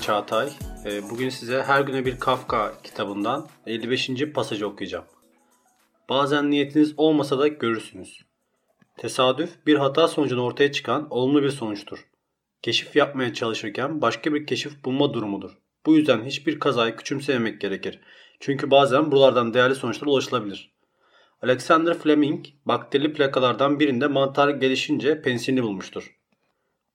Çağatay. Ee, bugün size Her Güne Bir Kafka kitabından 55. pasajı okuyacağım. Bazen niyetiniz olmasa da görürsünüz. Tesadüf bir hata sonucunda ortaya çıkan olumlu bir sonuçtur. Keşif yapmaya çalışırken başka bir keşif bulma durumudur. Bu yüzden hiçbir kazayı küçümsememek gerekir. Çünkü bazen buralardan değerli sonuçlara ulaşılabilir. Alexander Fleming bakterili plakalardan birinde mantar gelişince pensilini bulmuştur.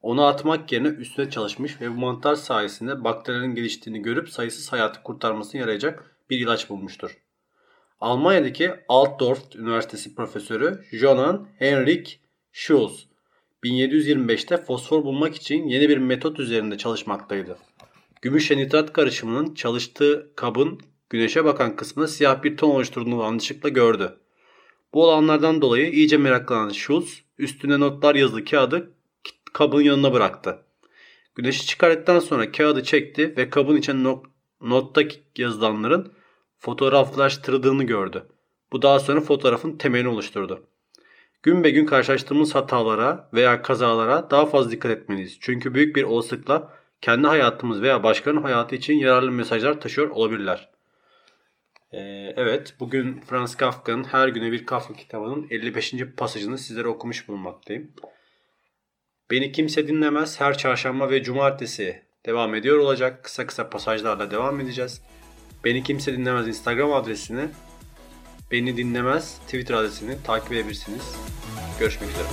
Onu atmak yerine üstüne çalışmış ve bu mantar sayesinde bakterilerin geliştiğini görüp sayısız hayatı kurtarmasına yarayacak bir ilaç bulmuştur. Almanya'daki Altdorf Üniversitesi profesörü Johann Henrik Schulz 1725'te fosfor bulmak için yeni bir metot üzerinde çalışmaktaydı. Gümüşle nitrat karışımının çalıştığı kabın güneşe bakan kısmında siyah bir ton oluşturduğunu yanlışlıkla gördü. Bu olanlardan dolayı iyice meraklanan Schulz üstüne notlar yazılı kağıdı kabın yanına bıraktı. Güneşi çıkardıktan sonra kağıdı çekti ve kabın içine not, notta yazılanların fotoğraflaştırıldığını gördü. Bu daha sonra fotoğrafın temelini oluşturdu. Gün be gün karşılaştığımız hatalara veya kazalara daha fazla dikkat etmeliyiz. Çünkü büyük bir olasılıkla kendi hayatımız veya başkalarının hayatı için yararlı mesajlar taşıyor olabilirler. Ee, evet, bugün Franz Kafka'nın Her Güne Bir Kafka kitabının 55. pasajını sizlere okumuş bulunmaktayım. Beni kimse dinlemez her çarşamba ve cumartesi devam ediyor olacak. Kısa kısa pasajlarla devam edeceğiz. Beni kimse dinlemez Instagram adresini, beni dinlemez Twitter adresini takip edebilirsiniz. Görüşmek üzere.